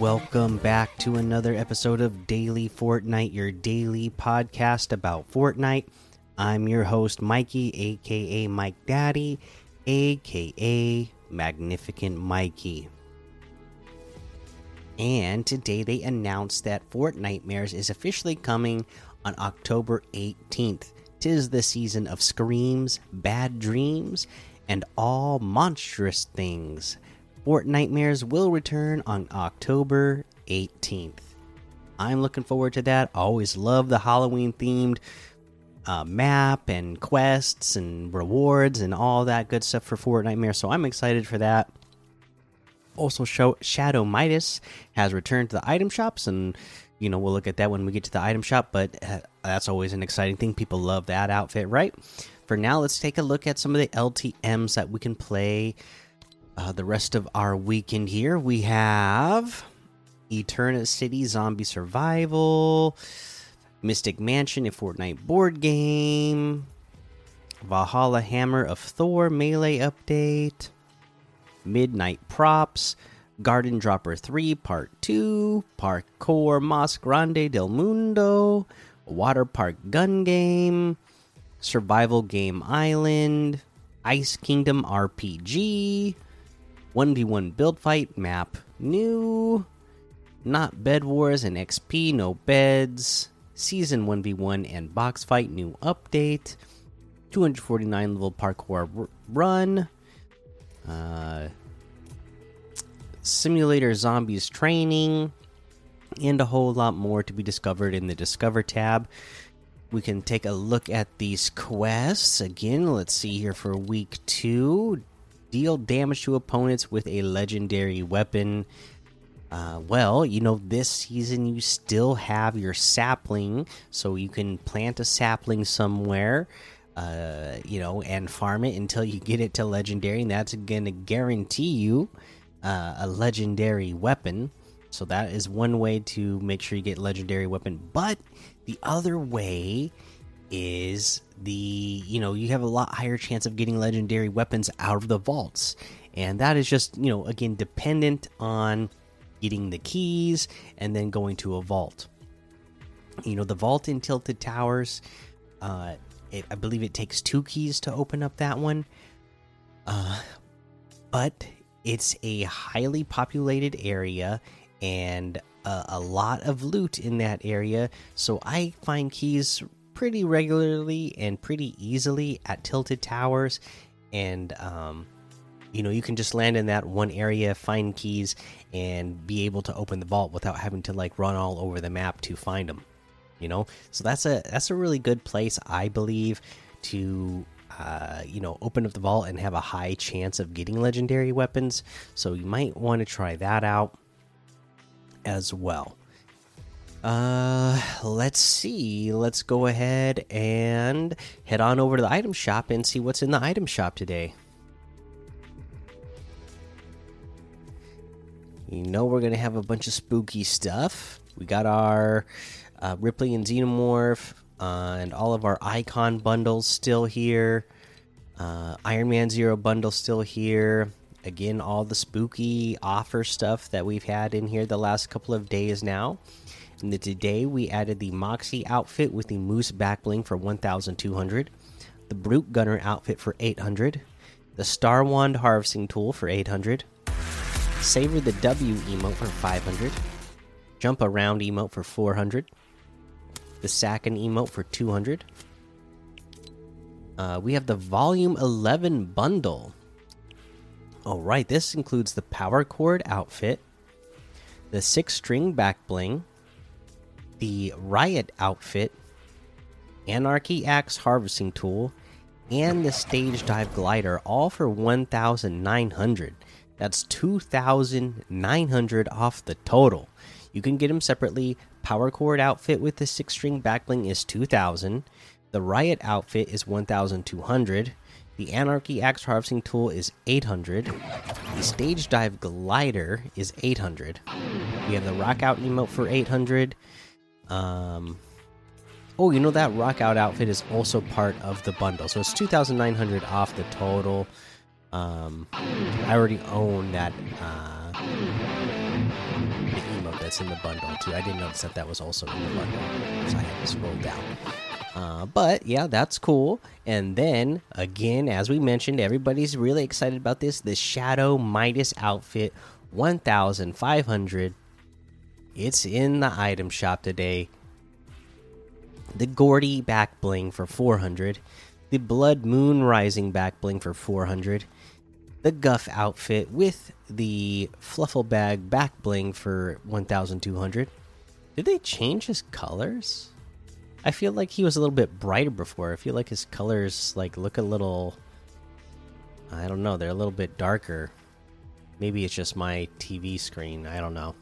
Welcome back to another episode of Daily Fortnite, your daily podcast about Fortnite. I'm your host, Mikey, aka Mike Daddy, aka Magnificent Mikey. And today they announced that Fortnitemares is officially coming on October 18th. Tis the season of screams, bad dreams, and all monstrous things. Fortnitemares will return on October 18th. I'm looking forward to that. Always love the Halloween themed uh, map and quests and rewards and all that good stuff for Fortnitemares. So I'm excited for that. Also, show Shadow Midas has returned to the item shops, and you know we'll look at that when we get to the item shop. But uh, that's always an exciting thing. People love that outfit, right? For now, let's take a look at some of the LTM's that we can play uh, the rest of our weekend here. We have Eterna City Zombie Survival, Mystic Mansion, a Fortnite board game, Valhalla Hammer of Thor Melee Update, Midnight Props, Garden Dropper 3 Part 2, Parkour Mas Grande del Mundo, Water Park Gun Game, Survival Game Island, Ice Kingdom RPG, 1v1 build fight map new, not Bed Wars and XP, no beds, Season 1v1 and box fight new update, 249 level parkour run, uh, simulator zombies training, and a whole lot more to be discovered in the Discover tab. We can take a look at these quests again. Let's see here for week two. Deal damage to opponents with a legendary weapon. Uh, well, you know, this season you still have your sapling, so you can plant a sapling somewhere, uh, you know, and farm it until you get it to legendary, and that's going to guarantee you uh, a legendary weapon. So that is one way to make sure you get legendary weapon. But the other way is the you know you have a lot higher chance of getting legendary weapons out of the vaults, and that is just you know again dependent on getting the keys and then going to a vault. You know the vault in Tilted Towers. Uh, it, I believe it takes two keys to open up that one. Uh, but it's a highly populated area and a, a, lot of loot in that area. So I find keys pretty regularly and pretty easily at Tilted Towers. And, um, you know, you can just land in that one area, find keys, and be able to open the vault without having to like run all over the map to find them. You know, so that's a that's a really good place, I believe, to uh, you know, open up the vault and have a high chance of getting legendary weapons. So you might want to try that out as well. Uh, let's see. Let's go ahead and head on over to the item shop and see what's in the item shop today. You know, we're to have a bunch of spooky stuff. We got our uh, Ripley and Xenomorph, uh, and all of our icon bundles still here. Uh, Iron Man Zero bundle still here. Again, all the spooky offer stuff that we've had in here the last couple of days now. And today we added the Moxie outfit with the Moose back bling for 1,200, the Brute Gunner outfit for 800, the Star Wand harvesting tool for 800, Savor the W emote for 500, Jump Around emote for 400, the Sacken emote for 200. Uh, we have the Volume 11 bundle. All right, this includes the Power Chord outfit, the six string back bling, the Riot outfit, Anarchy Axe harvesting tool, and the Stage Dive glider, all for 1,900. That's 2,900 off the total. You can get them separately. Power Chord outfit with the six string backbling is 2,000. The Riot outfit is 1,200. The Anarchy Axe Harvesting Tool is 800. The Stage Dive Glider is 800. We have the Rock Out emote for 800. Um, oh, you know that Rock Out outfit is also part of the bundle, so it's 2,900 off the total. Um, I already own that uh, emote that's in the bundle too. I didn't notice that that was also in the bundle, so I had to scroll down. Uh, but yeah, that's cool. And then again, as we mentioned, everybody's really excited about this. The Shadow Midas outfit, one thousand five hundred. It's in the item shop today. The Gordy back bling for four hundred. The Blood Moon Rising back bling for four hundred. The Guff outfit with the Fluffle bag back bling for one thousand two hundred. Did they change his colors? I feel like he was a little bit brighter before. I feel like his colors like look a little I don't know, they're a little bit darker. Maybe it's just my TV screen. I don't know.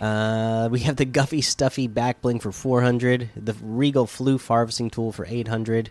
Uh, we have the Guffy Stuffy back bling for 400, the Regal Floof harvesting tool for 800.